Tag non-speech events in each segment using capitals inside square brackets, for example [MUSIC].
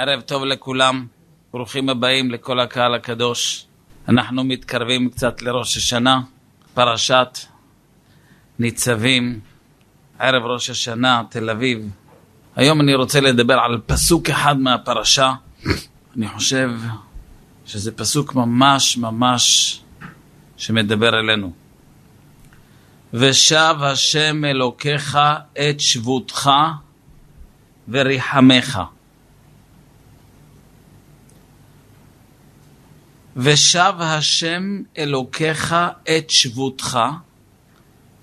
ערב טוב לכולם, ברוכים הבאים לכל הקהל הקדוש. אנחנו מתקרבים קצת לראש השנה, פרשת ניצבים, ערב ראש השנה, תל אביב. היום אני רוצה לדבר על פסוק אחד מהפרשה. אני חושב שזה פסוק ממש ממש שמדבר אלינו. ושב השם אלוקיך את שבותך וריחמך. ושב השם אלוקיך את שבותך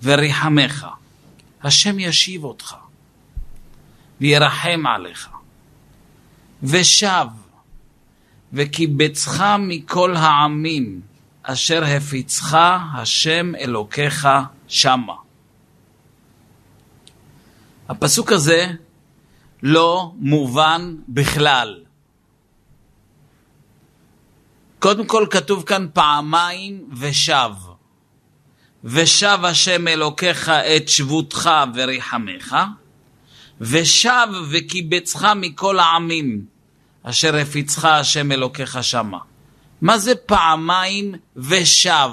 וריחמך. השם ישיב אותך וירחם עליך. ושב וקיבצך מכל העמים אשר הפיצך השם אלוקיך שמה. הפסוק הזה לא מובן בכלל. קודם כל כתוב כאן פעמיים ושב. ושב השם אלוקיך את שבותך וריחמך, ושב וקיבצך מכל העמים אשר הפיצך השם אלוקיך שמה. מה זה פעמיים ושב?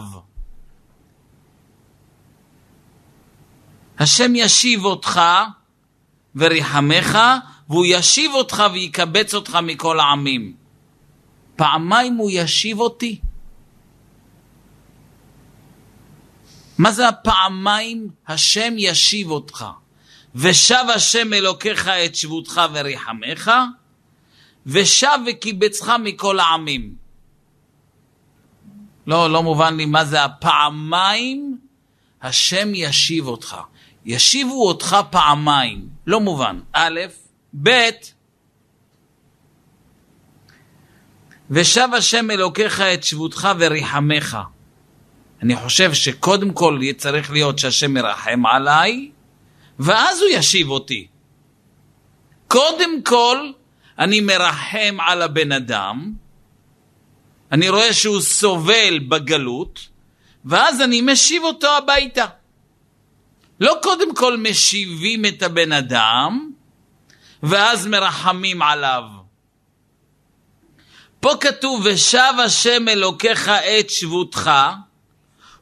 השם ישיב אותך וריחמך, והוא ישיב אותך ויקבץ אותך מכל העמים. פעמיים הוא ישיב אותי? מה זה הפעמיים השם ישיב אותך? ושב השם אלוקיך את שבותך וריחמך, ושב וקיבצך מכל העמים. לא, לא מובן לי מה זה הפעמיים השם ישיב אותך. ישיבו אותך פעמיים, לא מובן. א', ב', ושב השם אלוקיך את שבותך וריחמך. אני חושב שקודם כל צריך להיות שהשם ירחם עליי, ואז הוא ישיב אותי. קודם כל, אני מרחם על הבן אדם, אני רואה שהוא סובל בגלות, ואז אני משיב אותו הביתה. לא קודם כל משיבים את הבן אדם, ואז מרחמים עליו. פה כתוב, ושב השם אלוקיך את שבותך,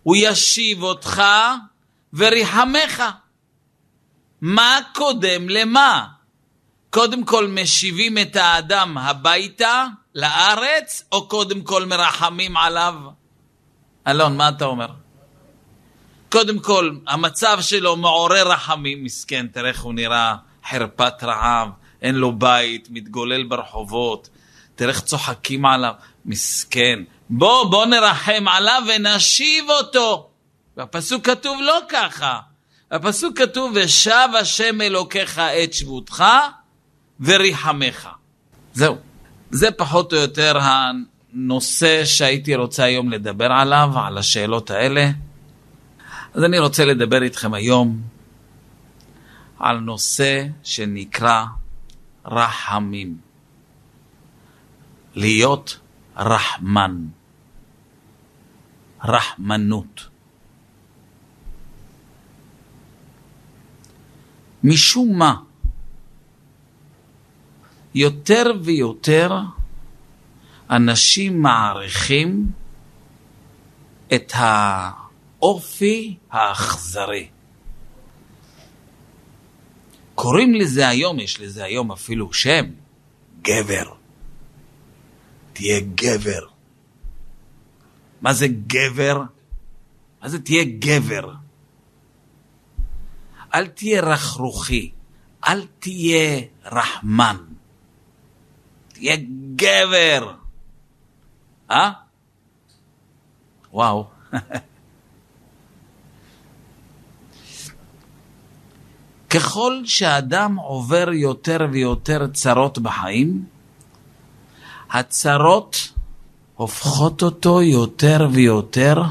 הוא ישיב אותך וריחמך. מה קודם למה? קודם כל משיבים את האדם הביתה, לארץ, או קודם כל מרחמים עליו? אלון, מה אתה אומר? קודם כל, המצב שלו מעורר רחמים, מסכן, תראה איך הוא נראה, חרפת רעב, אין לו בית, מתגולל ברחובות, תראה איך צוחקים עליו, מסכן. בוא, בוא נרחם עליו ונשיב אותו. והפסוק כתוב לא ככה. הפסוק כתוב, ושב השם אלוקיך את שבותך וריחמך. זהו. זה פחות או יותר הנושא שהייתי רוצה היום לדבר עליו, על השאלות האלה. אז אני רוצה לדבר איתכם היום על נושא שנקרא רחמים. להיות רחמן. רחמנות. משום מה, יותר ויותר אנשים מעריכים את האופי האכזרי. קוראים לזה היום, יש לזה היום אפילו שם, גבר. תהיה גבר. מה זה גבר? מה זה תהיה גבר? אל תהיה רכרוכי, אל תהיה רחמן. תהיה גבר. אה? וואו. [LAUGHS] ככל שאדם עובר יותר ויותר צרות בחיים, הצרות הופכות אותו יותר ויותר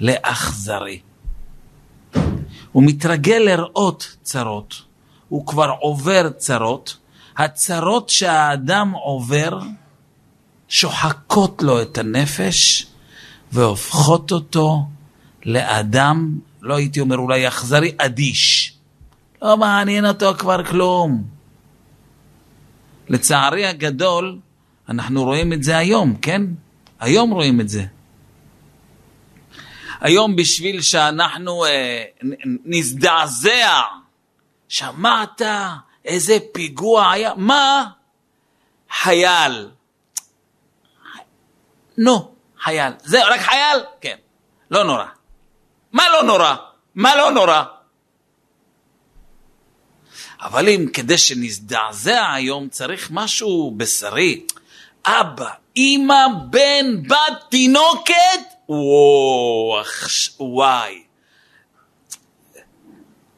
לאכזרי. הוא מתרגל לראות צרות, הוא כבר עובר צרות, הצרות שהאדם עובר שוחקות לו את הנפש והופכות אותו לאדם, לא הייתי אומר אולי אכזרי, אדיש. לא מעניין אותו כבר כלום. לצערי הגדול, אנחנו רואים את זה היום, כן? היום רואים את זה. היום בשביל שאנחנו אה, נזדעזע, שמעת איזה פיגוע היה? מה? חייל. נו, חייל. זה רק חייל? כן. לא נורא. מה לא נורא? מה לא נורא? אבל אם כדי שנזדעזע היום צריך משהו בשרי, אבא, אמא, בן, בת, תינוקת, וואו, וואי.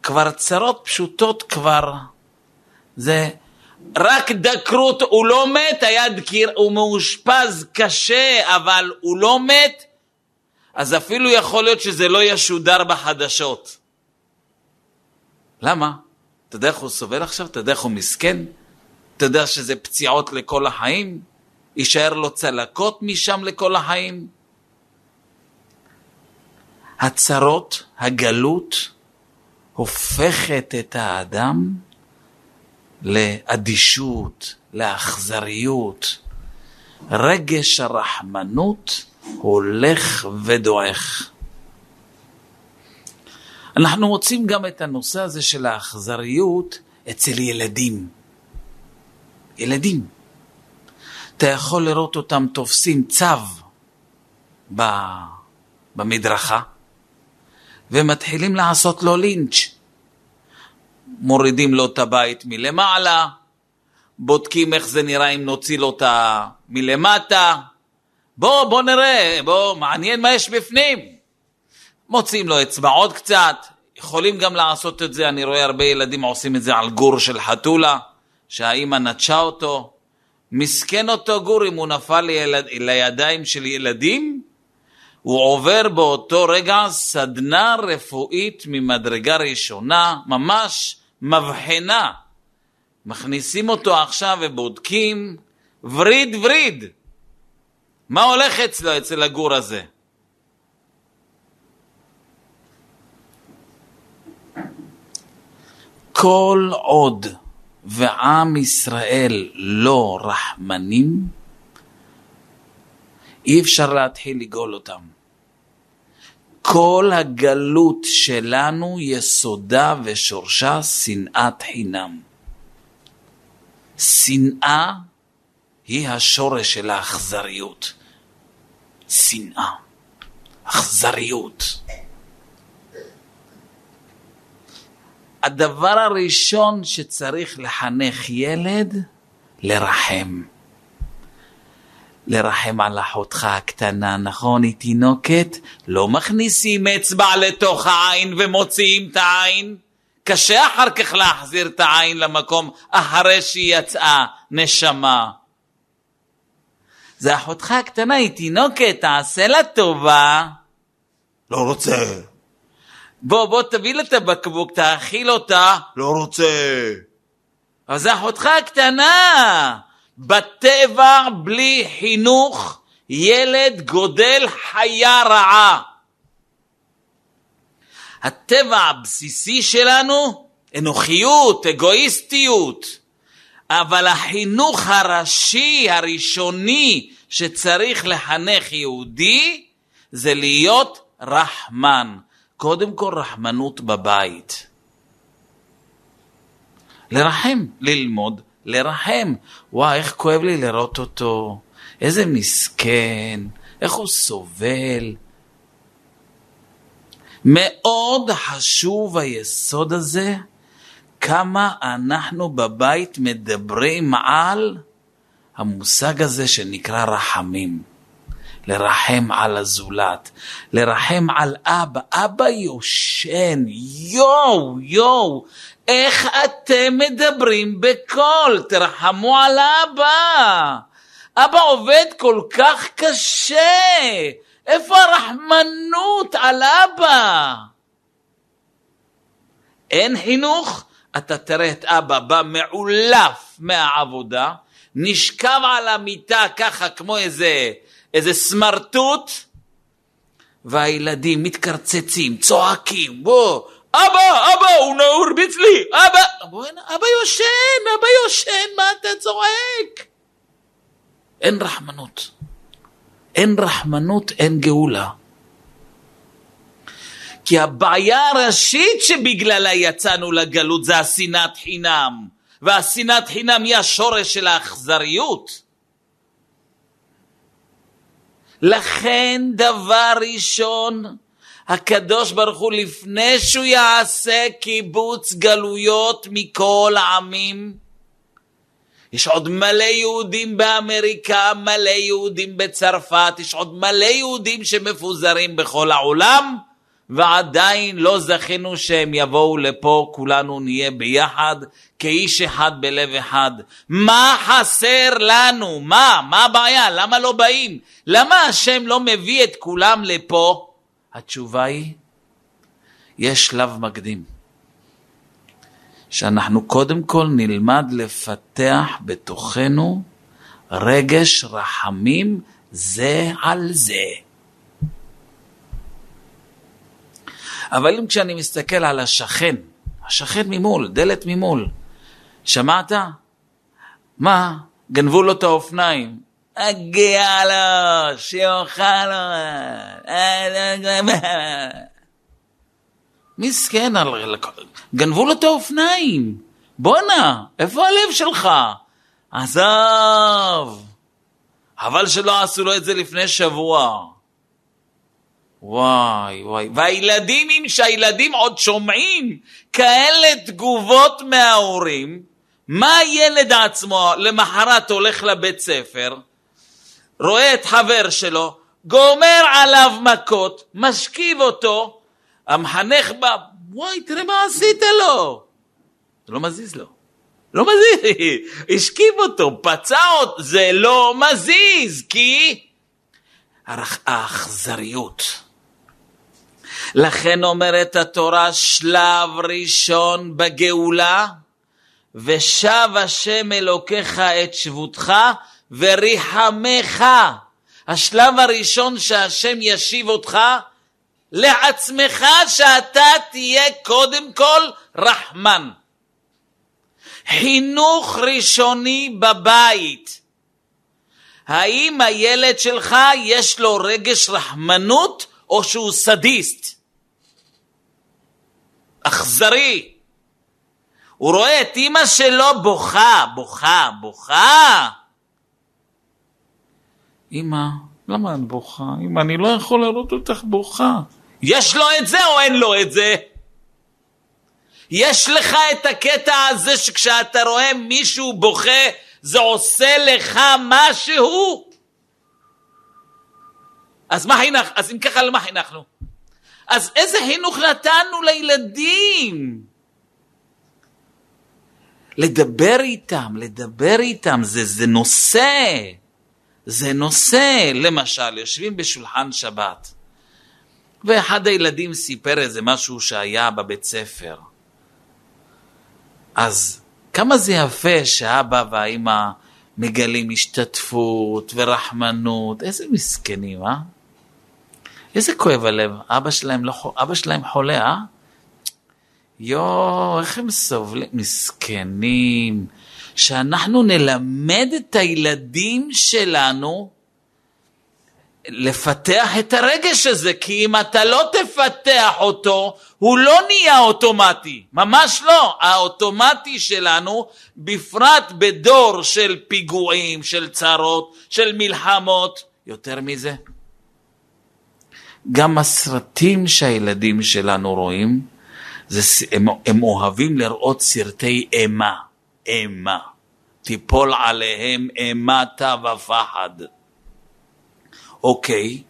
כבר צרות פשוטות כבר, זה רק דקרות, הוא לא מת, היה דקיר, הוא מאושפז קשה, אבל הוא לא מת, אז אפילו יכול להיות שזה לא ישודר בחדשות. למה? אתה יודע איך הוא סובל עכשיו? אתה יודע איך הוא מסכן? אתה יודע שזה פציעות לכל החיים? יישאר לו צלקות משם לכל החיים? הצרות, הגלות, הופכת את האדם לאדישות, לאכזריות. רגש הרחמנות הולך ודועך. אנחנו מוצאים גם את הנושא הזה של האכזריות אצל ילדים. ילדים. אתה יכול לראות אותם תופסים צו במדרכה ומתחילים לעשות לו לינץ'. מורידים לו את הבית מלמעלה, בודקים איך זה נראה אם נוציא לו אותה מלמטה. בוא, בוא נראה, בוא, מעניין מה יש בפנים. מוצאים לו אצבעות קצת, יכולים גם לעשות את זה, אני רואה הרבה ילדים עושים את זה על גור של חתולה, שהאימא נטשה אותו. מסכן אותו גור אם הוא נפל לילד, לידיים של ילדים, הוא עובר באותו רגע סדנה רפואית ממדרגה ראשונה, ממש מבחנה. מכניסים אותו עכשיו ובודקים וריד וריד. מה הולך אצלו, אצל הגור הזה? כל עוד ועם ישראל לא רחמנים, אי אפשר להתחיל לגאול אותם. כל הגלות שלנו יסודה ושורשה שנאת חינם. שנאה היא השורש של האכזריות. שנאה, אכזריות. הדבר הראשון שצריך לחנך ילד, לרחם. לרחם על אחותך הקטנה, נכון? היא תינוקת, לא מכניסים אצבע לתוך העין ומוציאים את העין. קשה אחר כך להחזיר את העין למקום אחרי שהיא יצאה נשמה. זה אחותך הקטנה, היא תינוקת, תעשה לה טובה. לא רוצה. בוא, בוא תביא לה את הבקבוק, תאכיל אותה. לא רוצה. זה אחותך הקטנה. בטבע בלי חינוך ילד גודל חיה רעה. הטבע הבסיסי שלנו, אנוכיות, אגואיסטיות, אבל החינוך הראשי, הראשוני, שצריך לחנך יהודי, זה להיות רחמן. קודם כל רחמנות בבית. לרחם, ללמוד לרחם. וואי, איך כואב לי לראות אותו, איזה מסכן, איך הוא סובל. מאוד חשוב היסוד הזה, כמה אנחנו בבית מדברים על המושג הזה שנקרא רחמים. לרחם על הזולת, לרחם על אבא. אבא יושן, יואו, יואו, איך אתם מדברים בקול? תרחמו על אבא. אבא עובד כל כך קשה. איפה הרחמנות על אבא? אין חינוך? אתה תראה את אבא בא מעולף מהעבודה, נשכב על המיטה ככה כמו איזה, איזה סמרטוט, והילדים מתקרצצים, צועקים, בוא, אבא, אבא, הוא הרביץ לי, אבא. בוא'נה, אבא יושן, אבא יושן, מה אתה צועק? אין רחמנות. אין רחמנות, אין גאולה. כי הבעיה הראשית שבגללה יצאנו לגלות זה השנאת חינם, והשנאת חינם היא השורש של האכזריות. לכן דבר ראשון, הקדוש ברוך הוא לפני שהוא יעשה קיבוץ גלויות מכל העמים, יש עוד מלא יהודים באמריקה, מלא יהודים בצרפת, יש עוד מלא יהודים שמפוזרים בכל העולם, ועדיין לא זכינו שהם יבואו לפה, כולנו נהיה ביחד, כאיש אחד בלב אחד. מה חסר לנו? מה? מה הבעיה? למה לא באים? למה השם לא מביא את כולם לפה? התשובה היא, יש שלב מקדים. שאנחנו קודם כל נלמד לפתח בתוכנו רגש רחמים זה על זה. אבל אם כשאני מסתכל על השכן, השכן ממול, דלת ממול, שמעת? מה? גנבו לו את האופניים. אגיע לו, שיאכל לו. מסכן, גנבו לו את האופניים. בואנה, איפה הלב שלך? עזוב. חבל שלא עשו לו את זה לפני שבוע. וואי וואי, והילדים, אם שהילדים עוד שומעים כאלה תגובות מההורים, מה הילד עצמו למחרת הולך לבית ספר, רואה את חבר שלו, גומר עליו מכות, משכיב אותו, המחנך בא, וואי, תראה מה עשית לו. לא מזיז לו. לא מזיז, [LAUGHS] השכיב אותו, פצע אותו, זה לא מזיז, כי האכזריות. לכן אומרת התורה, שלב ראשון בגאולה, ושב השם אלוקיך את שבותך וריחמך. השלב הראשון שהשם ישיב אותך, לעצמך שאתה תהיה קודם כל רחמן. חינוך ראשוני בבית. האם הילד שלך יש לו רגש רחמנות או שהוא סדיסט? אכזרי. הוא רואה את אימא שלו בוכה, בוכה, בוכה. אמא, למה את בוכה? אמא, אני לא יכול לראות אותך בוכה. יש לו את זה או אין לו את זה? יש לך את הקטע הזה שכשאתה רואה מישהו בוכה, זה עושה לך משהו? אז מה חינך? אז אם ככה, למה חינכנו? אז איזה חינוך נתנו לילדים? לדבר איתם, לדבר איתם, זה, זה נושא. זה נושא. למשל, יושבים בשולחן שבת, ואחד הילדים סיפר איזה משהו שהיה בבית ספר. אז כמה זה יפה שאבא והאימא מגלים השתתפות ורחמנות, איזה מסכנים, אה? איזה כואב הלב, אבא שלהם, לא, אבא שלהם חולה, אה? יואו, איך הם סובלים, מסכנים. שאנחנו נלמד את הילדים שלנו לפתח את הרגש הזה, כי אם אתה לא תפתח אותו, הוא לא נהיה אוטומטי, ממש לא. האוטומטי שלנו, בפרט בדור של פיגועים, של צרות, של מלחמות, יותר מזה, גם הסרטים שהילדים שלנו רואים, זה, הם, הם אוהבים לראות סרטי אימה, אימה. תיפול עליהם אימתה ופחד. אוקיי,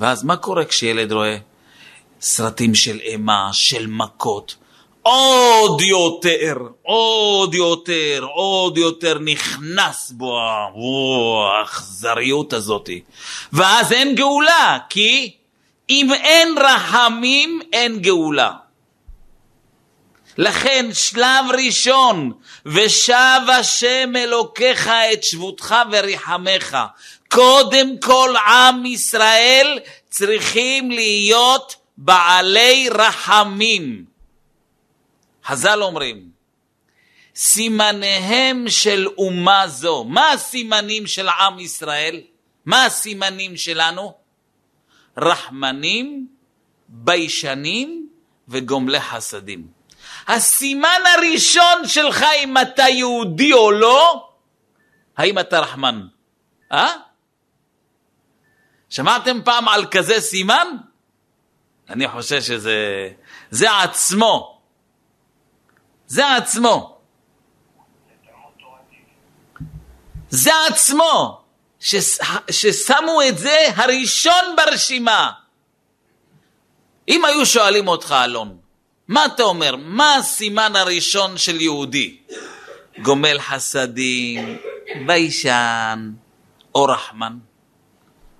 ואז מה קורה כשילד רואה סרטים של אימה, של מכות? עוד יותר, עוד יותר, עוד יותר נכנס בו האכזריות הזאת. ואז אין גאולה, כי אם אין רחמים, אין גאולה. לכן שלב ראשון, ושב השם אלוקיך את שבותך וריחמך. קודם כל עם ישראל צריכים להיות בעלי רחמים. חז"ל אומרים, סימניהם של אומה זו. מה הסימנים של עם ישראל? מה הסימנים שלנו? רחמנים, ביישנים וגומלי חסדים. הסימן הראשון שלך אם אתה יהודי או לא, האם אתה רחמן. אה? שמעתם פעם על כזה סימן? אני חושב שזה זה עצמו. זה עצמו. זה עצמו, שש, ששמו את זה הראשון ברשימה. אם היו שואלים אותך, אלון, מה אתה אומר? מה הסימן הראשון של יהודי? גומל חסדים, ביישן או רחמן?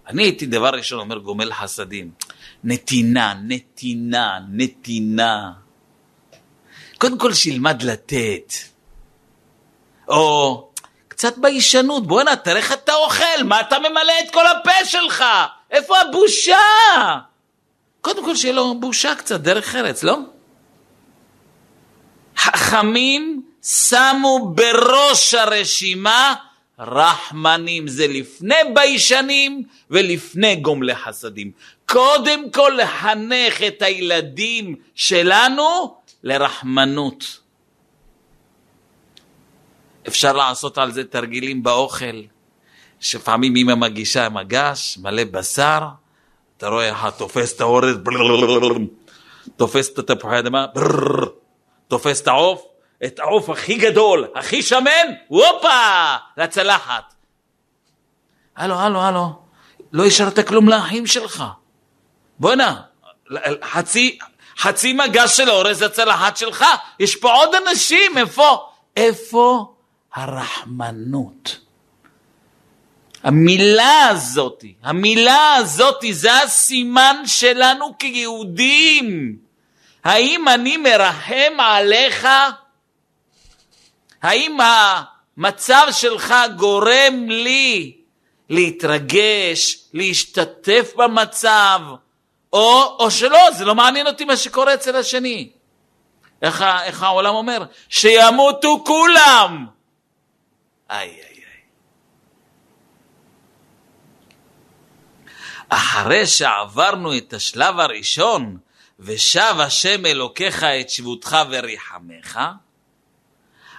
אני הייתי דבר ראשון אומר גומל חסדים. נתינה, נתינה, נתינה. קודם כל שילמד לתת. או קצת ביישנות, בואנה, תראה איך אתה אוכל, מה אתה ממלא את כל הפה שלך? איפה הבושה? קודם כל שיהיה לו בושה קצת, דרך ארץ, לא? חכמים שמו בראש הרשימה רחמנים, זה לפני ביישנים ולפני גומלי חסדים. קודם כל לחנך את הילדים שלנו לרחמנות. אפשר לעשות על זה תרגילים באוכל, שפעמים אמא מגישה מגש מלא בשר, אתה רואה איך תופס את האורז, תופס את התפוחי אדמה, תופס את העוף, את העוף הכי גדול, הכי שמן, הופה, לצלחת. הלו, הלו, הלו, לא השארת כלום לאחים שלך. בוא'נה, חצי, חצי מגש של אורז לצלחת שלך, יש פה עוד אנשים, איפה? איפה הרחמנות? המילה הזאתי, המילה הזאתי, זה הסימן שלנו כיהודים. האם אני מרחם עליך? האם המצב שלך גורם לי להתרגש, להשתתף במצב, או, או שלא, זה לא מעניין אותי מה שקורה אצל השני. איך, איך העולם אומר? שימותו כולם. איי איי איי. אחרי שעברנו את השלב הראשון, ושב השם אלוקיך את שבותך וריחמך,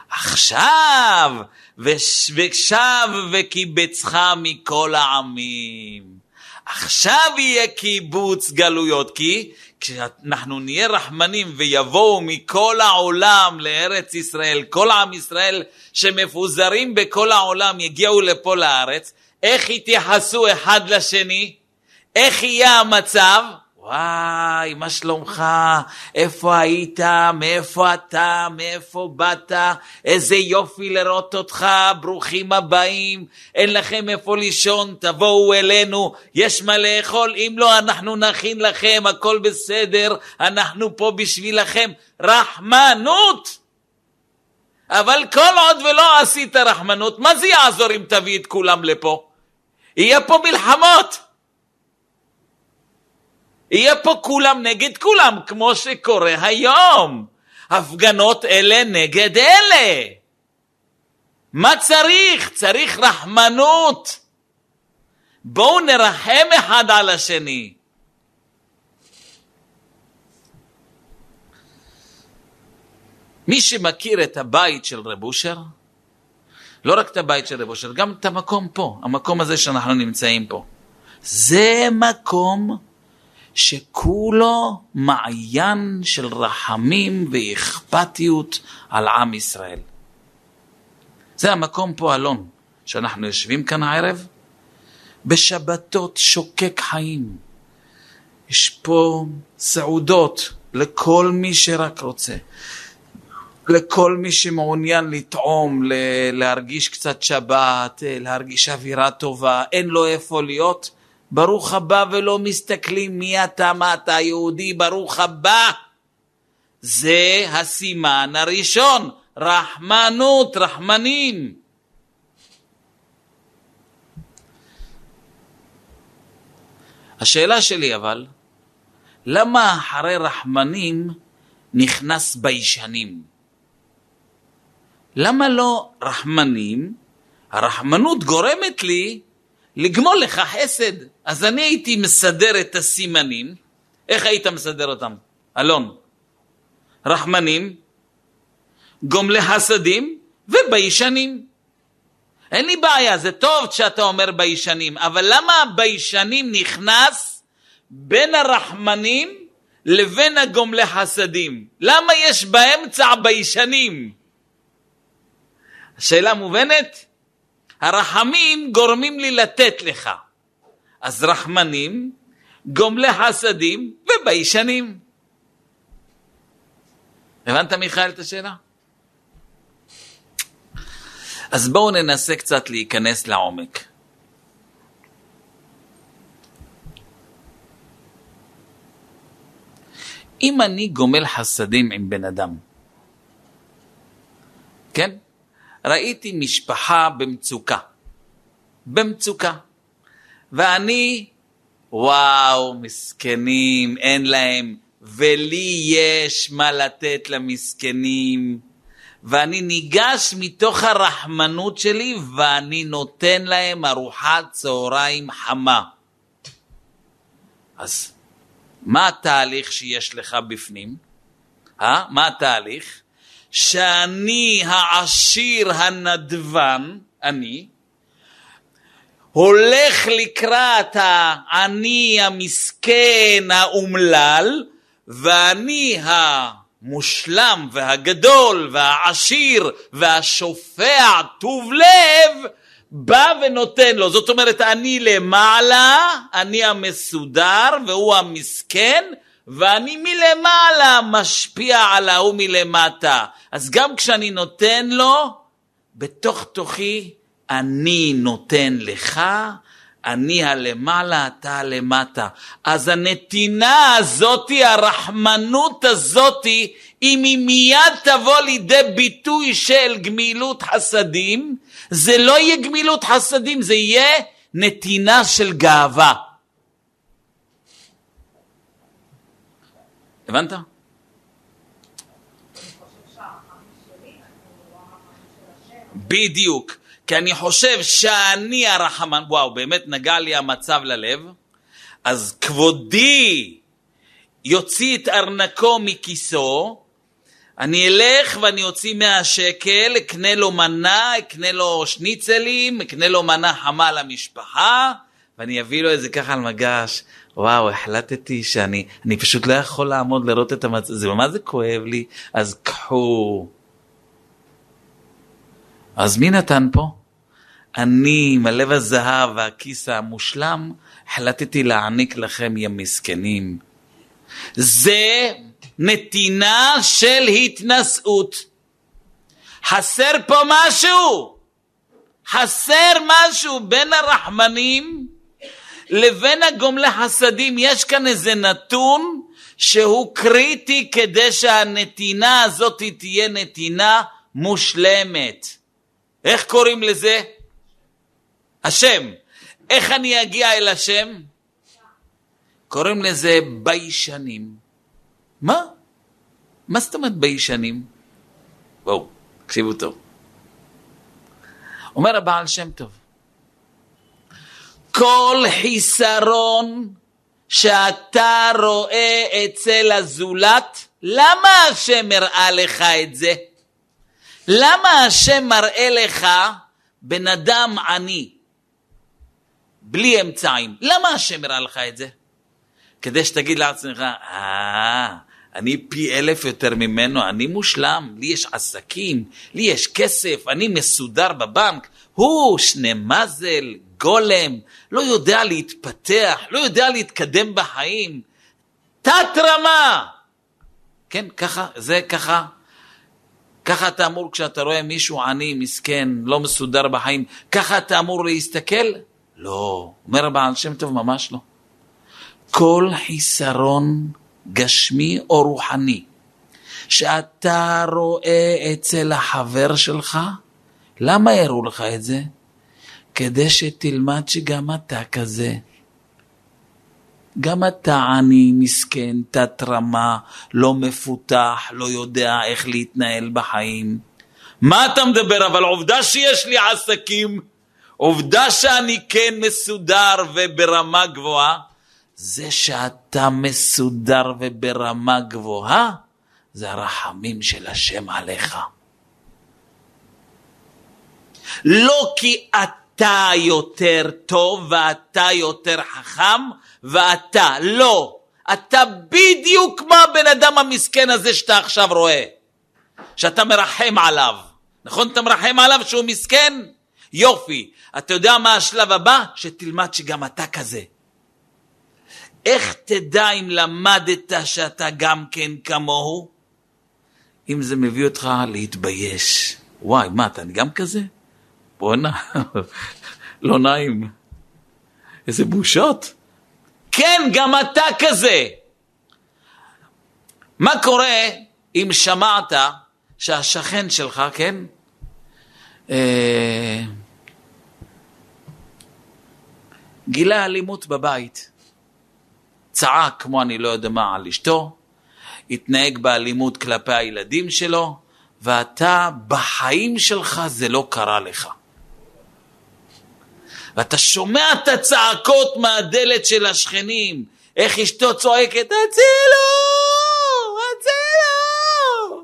עכשיו ושב וקיבצך מכל העמים. עכשיו יהיה קיבוץ גלויות, כי כשאנחנו נהיה רחמנים ויבואו מכל העולם לארץ ישראל, כל עם ישראל שמפוזרים בכל העולם יגיעו לפה לארץ, איך יתייחסו אחד לשני? איך יהיה המצב? וואי, מה שלומך? איפה היית? מאיפה אתה? מאיפה באת? איזה יופי לראות אותך, ברוכים הבאים. אין לכם איפה לישון, תבואו אלינו, יש מה לאכול. אם לא, אנחנו נכין לכם, הכל בסדר, אנחנו פה בשבילכם. רחמנות! אבל כל עוד ולא עשית רחמנות, מה זה יעזור אם תביא את כולם לפה? יהיה פה מלחמות. יהיה פה כולם נגד כולם, כמו שקורה היום. הפגנות אלה נגד אלה. מה צריך? צריך רחמנות. בואו נרחם אחד על השני. מי שמכיר את הבית של רב אושר, לא רק את הבית של רב אושר, גם את המקום פה, המקום הזה שאנחנו נמצאים פה. זה מקום שכולו מעיין של רחמים ואכפתיות על עם ישראל. זה המקום פה, אלון, שאנחנו יושבים כאן הערב, בשבתות שוקק חיים. יש פה סעודות לכל מי שרק רוצה. לכל מי שמעוניין לטעום, להרגיש קצת שבת, להרגיש אווירה טובה, אין לו איפה להיות, ברוך הבא ולא מסתכלים מי אתה, מה אתה יהודי, ברוך הבא. זה הסימן הראשון, רחמנות, רחמנים. השאלה שלי אבל, למה אחרי רחמנים נכנס ביישנים. למה לא רחמנים? הרחמנות גורמת לי לגמול לך חסד. אז אני הייתי מסדר את הסימנים. איך היית מסדר אותם? אלון. רחמנים, גומלי חסדים וביישנים. אין לי בעיה, זה טוב שאתה אומר ביישנים, אבל למה הביישנים נכנס בין הרחמנים לבין הגומלי חסדים? למה יש באמצע ביישנים? השאלה מובנת? הרחמים גורמים לי לתת לך. אז רחמנים, גומלי חסדים וביישנים. הבנת מיכאל את השאלה? אז בואו ננסה קצת להיכנס לעומק. אם אני גומל חסדים עם בן אדם, כן? ראיתי משפחה במצוקה, במצוקה, ואני, וואו, מסכנים, אין להם, ולי יש מה לתת למסכנים, ואני ניגש מתוך הרחמנות שלי ואני נותן להם ארוחת צהריים חמה. אז מה התהליך שיש לך בפנים? אה? מה התהליך? שאני העשיר הנדבן, אני, הולך לקראת העני המסכן האומלל, ואני המושלם והגדול והעשיר והשופע טוב לב, בא ונותן לו. זאת אומרת, אני למעלה, אני המסודר והוא המסכן, ואני מלמעלה משפיע על ההוא מלמטה. אז גם כשאני נותן לו, בתוך תוכי אני נותן לך, אני הלמעלה, אתה הלמטה. אז הנתינה הזאתי, הרחמנות הזאתי, אם היא מיד תבוא לידי ביטוי של גמילות חסדים, זה לא יהיה גמילות חסדים, זה יהיה נתינה של גאווה. הבנת? בדיוק. כי אני חושב שאני הרחמן, וואו, באמת נגע לי המצב ללב, אז כבודי יוציא את ארנקו מכיסו, אני אלך ואני אוציא 100 שקל, אקנה לו מנה, אקנה לו שניצלים, אקנה לו מנה חמה למשפחה, ואני אביא לו את זה ככה על מגש. וואו, החלטתי שאני אני פשוט לא יכול לעמוד לראות את המצב, זה מה זה כואב לי, אז קחו. אז מי נתן פה? אני, עם הלב הזהב והכיס המושלם, החלטתי להעניק לכם, יא מסכנים. זה נתינה של התנשאות. חסר פה משהו. חסר משהו בין הרחמנים לבין הגומלי חסדים. יש כאן איזה נתון שהוא קריטי כדי שהנתינה הזאת תהיה נתינה מושלמת. איך קוראים לזה? השם. איך אני אגיע אל השם? קוראים לזה ביישנים. מה? מה זאת אומרת ביישנים? בואו, תקשיבו טוב. אומר הבעל שם טוב, כל חיסרון שאתה רואה אצל הזולת, למה השם הראה לך את זה? למה השם מראה לך בן אדם עני, בלי אמצעים? למה השם הראה לך את זה? כדי שתגיד לעצמך, אה, אני פי אלף יותר ממנו, אני מושלם, לי יש עסקים, לי יש כסף, אני מסודר בבנק, הוא שני מזל, גולם, לא יודע להתפתח, לא יודע להתקדם בחיים, תת רמה. כן, ככה, זה ככה ככה אתה אמור כשאתה רואה מישהו עני, מסכן, לא מסודר בחיים, ככה אתה אמור להסתכל? לא. אומר הבעל שם טוב, ממש לא. כל חיסרון גשמי או רוחני שאתה רואה אצל החבר שלך, למה הראו לך את זה? כדי שתלמד שגם אתה כזה. גם אתה עני, מסכן, תת-רמה, לא מפותח, לא יודע איך להתנהל בחיים. מה אתה מדבר? אבל עובדה שיש לי עסקים, עובדה שאני כן מסודר וברמה גבוהה. זה שאתה מסודר וברמה גבוהה, זה הרחמים של השם עליך. לא כי אתה יותר טוב ואתה יותר חכם ואתה, לא. אתה בדיוק כמו הבן אדם המסכן הזה שאתה עכשיו רואה. שאתה מרחם עליו. נכון? אתה מרחם עליו שהוא מסכן? יופי. אתה יודע מה השלב הבא? שתלמד שגם אתה כזה. איך תדע אם למדת שאתה גם כן כמוהו? אם זה מביא אותך להתבייש. וואי, מה, אתה גם כזה? בואנה, לא נעים. איזה בושות. כן, גם אתה כזה. מה קורה אם שמעת שהשכן שלך, כן? אה, גילה אלימות בבית. צעק כמו אני לא יודע מה על אשתו, התנהג באלימות כלפי הילדים שלו, ואתה, בחיים שלך זה לא קרה לך. ואתה שומע את הצעקות מהדלת של השכנים, איך אשתו צועקת, הצילו! הצילו!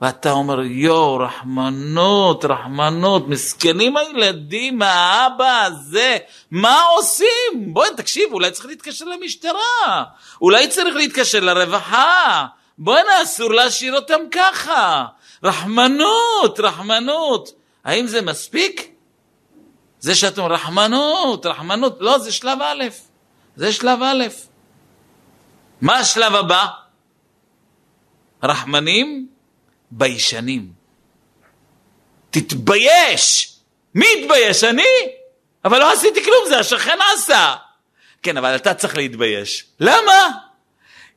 ואתה אומר, יואו, רחמנות, רחמנות, מסכנים הילדים, האבא הזה, מה עושים? בואי, תקשיב, אולי צריך להתקשר למשטרה, אולי צריך להתקשר לרווחה, בואנה, אסור להשאיר אותם ככה. רחמנות, רחמנות. האם זה מספיק? זה שאתם רחמנות, רחמנות, לא, זה שלב א', זה שלב א'. מה השלב הבא? רחמנים, ביישנים. תתבייש! מי התבייש? אני? אבל לא עשיתי כלום, זה השכן עשה. כן, אבל אתה צריך להתבייש. למה?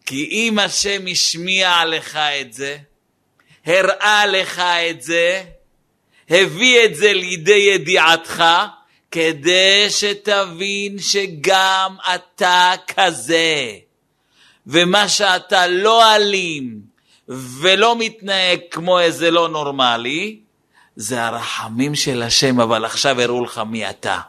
כי אם השם השמיע לך את זה, הראה לך את זה, הביא את זה לידי ידיעתך, כדי שתבין שגם אתה כזה. ומה שאתה לא אלים ולא מתנהג כמו איזה לא נורמלי, זה הרחמים של השם, אבל עכשיו הראו לך מי אתה.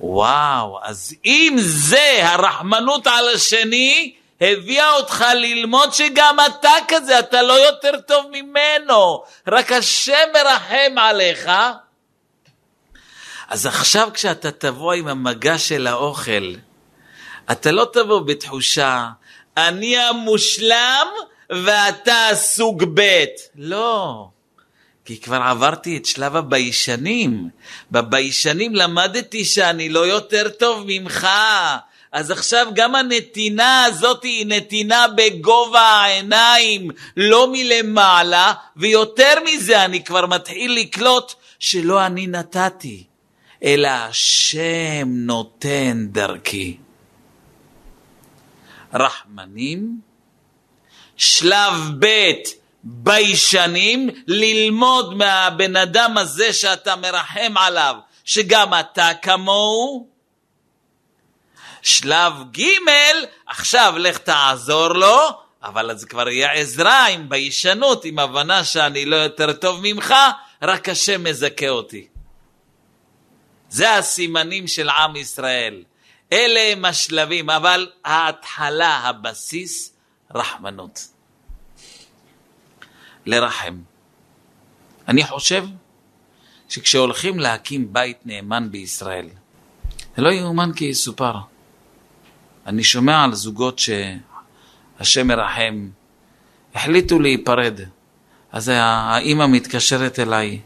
וואו, אז אם זה הרחמנות על השני, הביאה אותך ללמוד שגם אתה כזה, אתה לא יותר טוב ממנו, רק השם מרחם עליך. אז עכשיו כשאתה תבוא עם המגע של האוכל, אתה לא תבוא בתחושה, אני המושלם ואתה סוג ב'. לא. כי כבר עברתי את שלב הביישנים. בביישנים למדתי שאני לא יותר טוב ממך. אז עכשיו גם הנתינה הזאת היא נתינה בגובה העיניים, לא מלמעלה, ויותר מזה אני כבר מתחיל לקלוט שלא אני נתתי, אלא השם נותן דרכי. רחמנים, שלב ב' ביישנים, ללמוד מהבן אדם הזה שאתה מרחם עליו, שגם אתה כמוהו. שלב ג', עכשיו לך תעזור לו, אבל זה כבר יהיה עזרה עם ביישנות, עם הבנה שאני לא יותר טוב ממך, רק השם מזכה אותי. זה הסימנים של עם ישראל. אלה הם השלבים, אבל ההתחלה, הבסיס, רחמנות. לרחם. אני חושב שכשהולכים להקים בית נאמן בישראל, זה לא יאומן כי יסופר. אני שומע על זוגות שהשם מרחם, החליטו להיפרד. אז האימא מתקשרת אליי,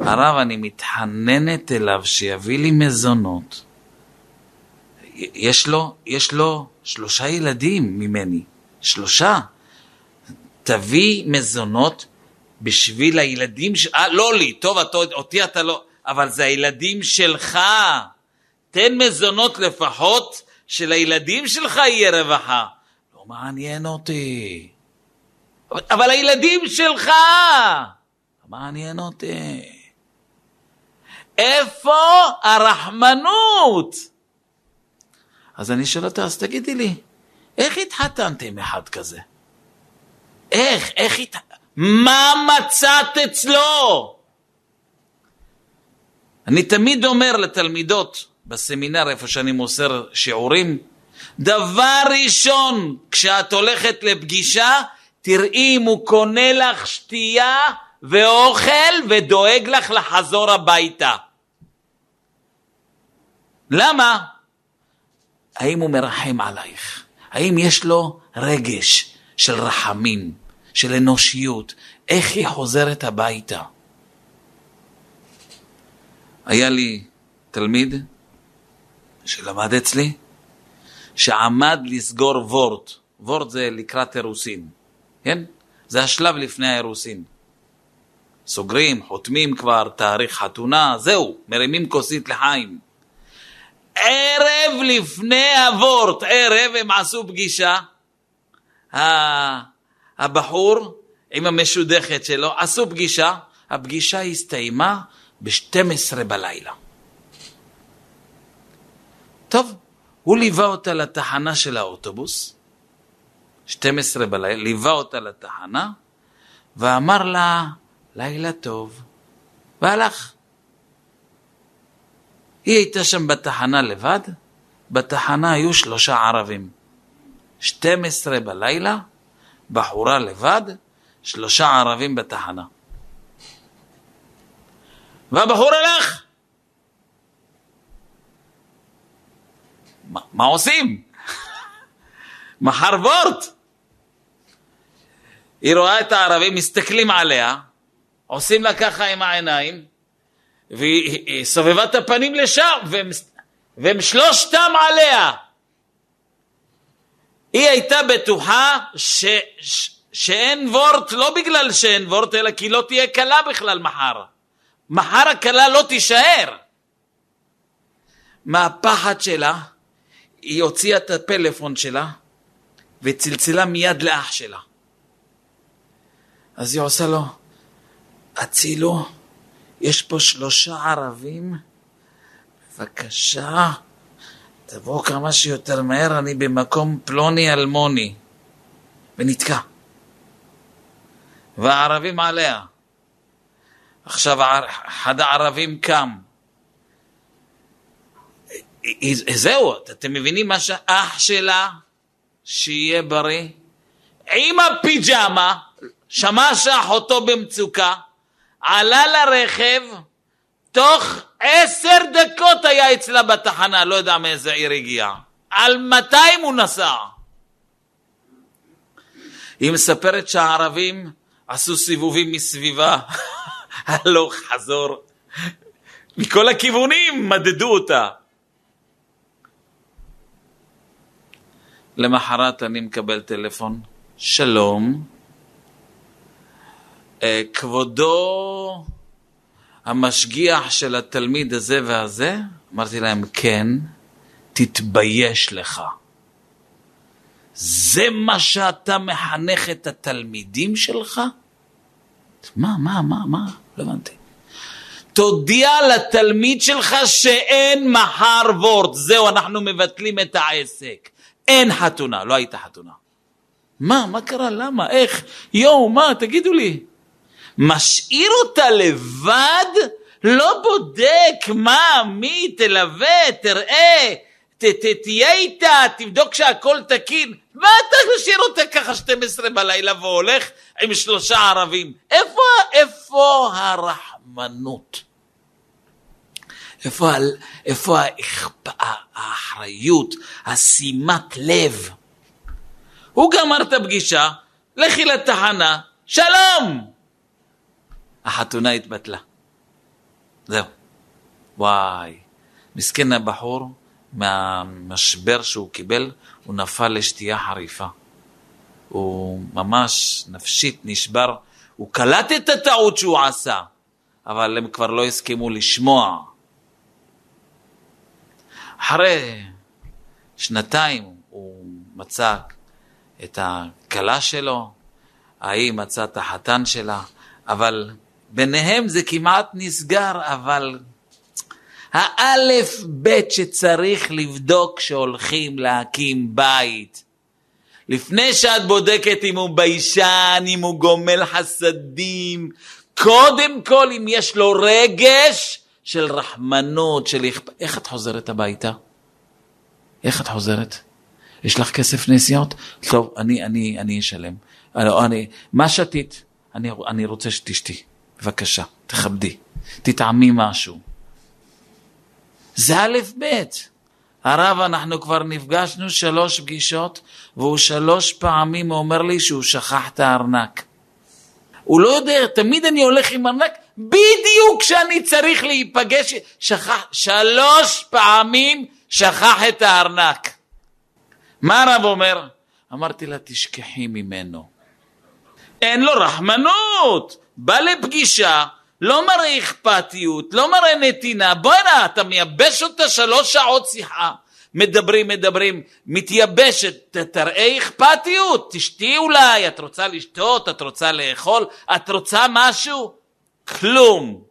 הרב, אני מתחננת אליו שיביא לי מזונות. יש לו, יש לו שלושה ילדים ממני, שלושה. תביא מזונות בשביל הילדים ש... אה, לא לי, טוב, אתה, אותי אתה לא... אבל זה הילדים שלך. תן מזונות לפחות, שלילדים שלך יהיה רווחה. לא מעניין אותי. אבל, אבל הילדים שלך! לא מעניין אותי. איפה הרחמנות? אז אני שואל אותה, אז תגידי לי, איך התחתנתם אחד כזה? איך, איך הת... מה מצאת אצלו? אני תמיד אומר לתלמידות בסמינר, איפה שאני מוסר שיעורים, דבר ראשון, כשאת הולכת לפגישה, תראי אם הוא קונה לך שתייה ואוכל ודואג לך לחזור הביתה. למה? האם הוא מרחם עלייך? האם יש לו רגש של רחמים, של אנושיות? איך היא חוזרת הביתה? היה לי תלמיד שלמד אצלי, שעמד לסגור וורט. וורט זה לקראת אירוסין, כן? זה השלב לפני האירוסין. סוגרים, חותמים כבר, תאריך חתונה, זהו, מרימים כוסית לחיים. ערב לפני הוורט, ערב הם עשו פגישה, הבחור עם המשודכת שלו, עשו פגישה, הפגישה הסתיימה ב-12 בלילה. טוב, הוא ליווה אותה לתחנה של האוטובוס, 12 בלילה, ליווה אותה לתחנה, ואמר לה, לילה טוב, והלך. היא הייתה שם בתחנה לבד, בתחנה היו שלושה ערבים. 12 בלילה, בחורה לבד, שלושה ערבים בתחנה. והבחור הלך. מה, מה עושים? [LAUGHS] מחר וורט. היא רואה את הערבים, מסתכלים עליה, עושים לה ככה עם העיניים, והיא סובבה את הפנים לשם, והם, והם שלושתם עליה. היא הייתה בטוחה ש, ש, שאין וורט, לא בגלל שאין וורט, אלא כי לא תהיה כלה בכלל מחר. מחר הכלה לא תישאר. מהפחד שלה, היא הוציאה את הפלאפון שלה וצלצלה מיד לאח שלה. אז היא עושה לו, אצילו, יש פה שלושה ערבים, בבקשה, תבוא כמה שיותר מהר, אני במקום פלוני אלמוני. ונתקע. והערבים עליה. עכשיו אחד הערבים קם. זהו, אתם מבינים מה שאח שלה, שיהיה בריא, עם הפיג'מה, שמע שאחותו במצוקה, עלה לרכב, תוך עשר דקות היה אצלה בתחנה, לא יודע מאיזה עיר הגיע. על 200 הוא נסע. היא מספרת שהערבים עשו סיבובים מסביבה, [LAUGHS] הלוך חזור, מכל הכיוונים מדדו אותה. למחרת אני מקבל טלפון, שלום, כבודו המשגיח של התלמיד הזה והזה? אמרתי להם, כן, תתבייש לך. זה מה שאתה מחנך את התלמידים שלך? מה, מה, מה, מה? לא הבנתי. תודיע לתלמיד שלך שאין מחר וורט, זהו, אנחנו מבטלים את העסק. אין חתונה, לא הייתה חתונה. מה, מה קרה, למה, איך, יואו, מה, תגידו לי. משאיר אותה לבד, לא בודק מה, מי, תלווה, תראה, ת, ת, תהיה איתה, תבדוק שהכל תקין. מה אתה משאיר אותה ככה 12 בלילה והולך עם שלושה ערבים? איפה, איפה הרחמנות? איפה, איפה האחריות, השימת לב? הוא גמר את הפגישה, לכי לתחנה, שלום! החתונה התבטלה. זהו. וואי. מסכן הבחור, מהמשבר שהוא קיבל, הוא נפל לשתייה חריפה. הוא ממש נפשית נשבר. הוא קלט את הטעות שהוא עשה, אבל הם כבר לא הסכימו לשמוע. אחרי שנתיים הוא מצא את הכלה שלו, ההיא מצאה את החתן שלה, אבל ביניהם זה כמעט נסגר, אבל האלף בית שצריך לבדוק כשהולכים להקים בית. לפני שאת בודקת אם הוא ביישן, אם הוא גומל חסדים, קודם כל אם יש לו רגש של רחמנות, של. איך את חוזרת הביתה? איך את חוזרת? יש לך כסף נסיעות? טוב, אני, אני, אני אשלם. אני, מה שתית? אני, אני רוצה שתשתי. בבקשה, תכבדי. תטעמי משהו. זה א' ב'. הרב, אנחנו כבר נפגשנו שלוש פגישות, והוא שלוש פעמים אומר לי שהוא שכח את הארנק. הוא לא יודע, תמיד אני הולך עם ארנק, בדיוק כשאני צריך להיפגש, שכח, שלוש פעמים שכח את הארנק. מה הרב אומר? אמרתי לה, תשכחי ממנו. אין לו רחמנות. בא לפגישה, לא מראה אכפתיות, לא מראה נתינה. בוא'נה, אתה מייבש אותה שלוש שעות שיחה. מדברים, מדברים, מתייבשת, תראה אכפתיות, תשתי אולי, את רוצה לשתות, את רוצה לאכול, את רוצה משהו? כלום.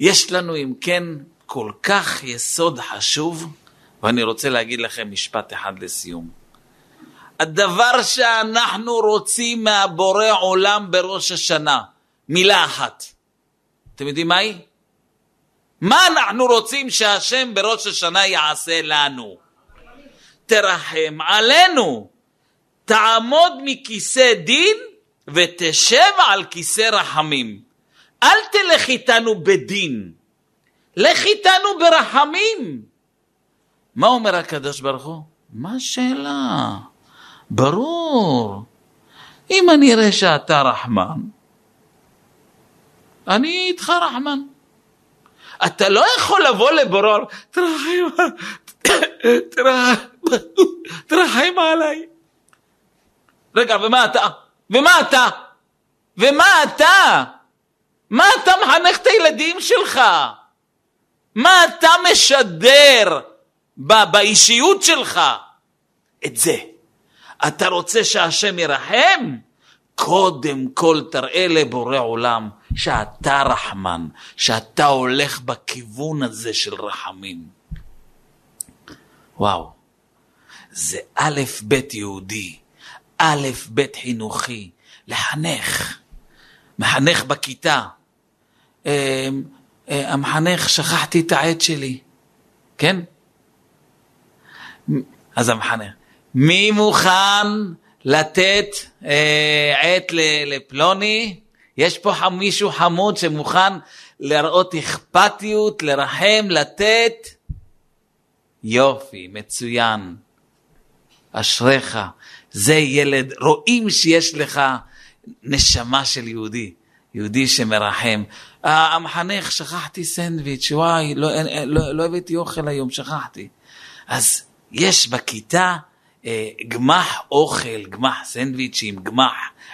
יש לנו אם כן כל כך יסוד חשוב, ואני רוצה להגיד לכם משפט אחד לסיום. הדבר שאנחנו רוצים מהבורא עולם בראש השנה, מילה אחת. אתם יודעים מהי? מה אנחנו רוצים שהשם בראש השנה יעשה לנו? תרחם עלינו. תעמוד מכיסא דין ותשב על כיסא רחמים. אל תלך איתנו בדין, לך איתנו ברחמים. מה אומר הקדוש ברוך הוא? מה השאלה? ברור. אם אני אראה שאתה רחמן, אני איתך רחמן. אתה לא יכול לבוא לברור, תרחם, תרחם עליי. רגע, ומה אתה? ומה אתה? ומה אתה? מה אתה מחנך את הילדים שלך? מה אתה משדר באישיות שלך? את זה. אתה רוצה שהשם ירחם? קודם כל תראה לבורא עולם שאתה רחמן, שאתה הולך בכיוון הזה של רחמים. וואו, זה א' ב' יהודי, א' ב' חינוכי, לחנך. מחנך בכיתה. אה, אה, המחנך, שכחתי את העט שלי, כן? אז המחנך, מי מוכן לתת אה, עת לפלוני? יש פה מישהו חמוד שמוכן להראות אכפתיות, לרחם, לתת? יופי, מצוין. אשריך, זה ילד, רואים שיש לך נשמה של יהודי, יהודי שמרחם. המחנך, שכחתי סנדוויץ', וואי, לא, לא, לא הבאתי אוכל היום, שכחתי. אז יש בכיתה גמח אוכל, גמח סנדוויצ'ים, גמח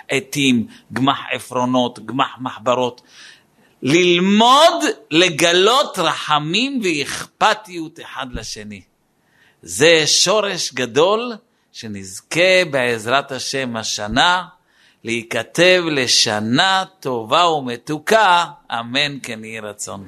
עטים, גמח עפרונות, גמח מחברות. ללמוד לגלות רחמים ואכפתיות אחד לשני. זה שורש גדול שנזכה בעזרת השם השנה להיכתב לשנה טובה ומתוקה, אמן כן יהי רצון.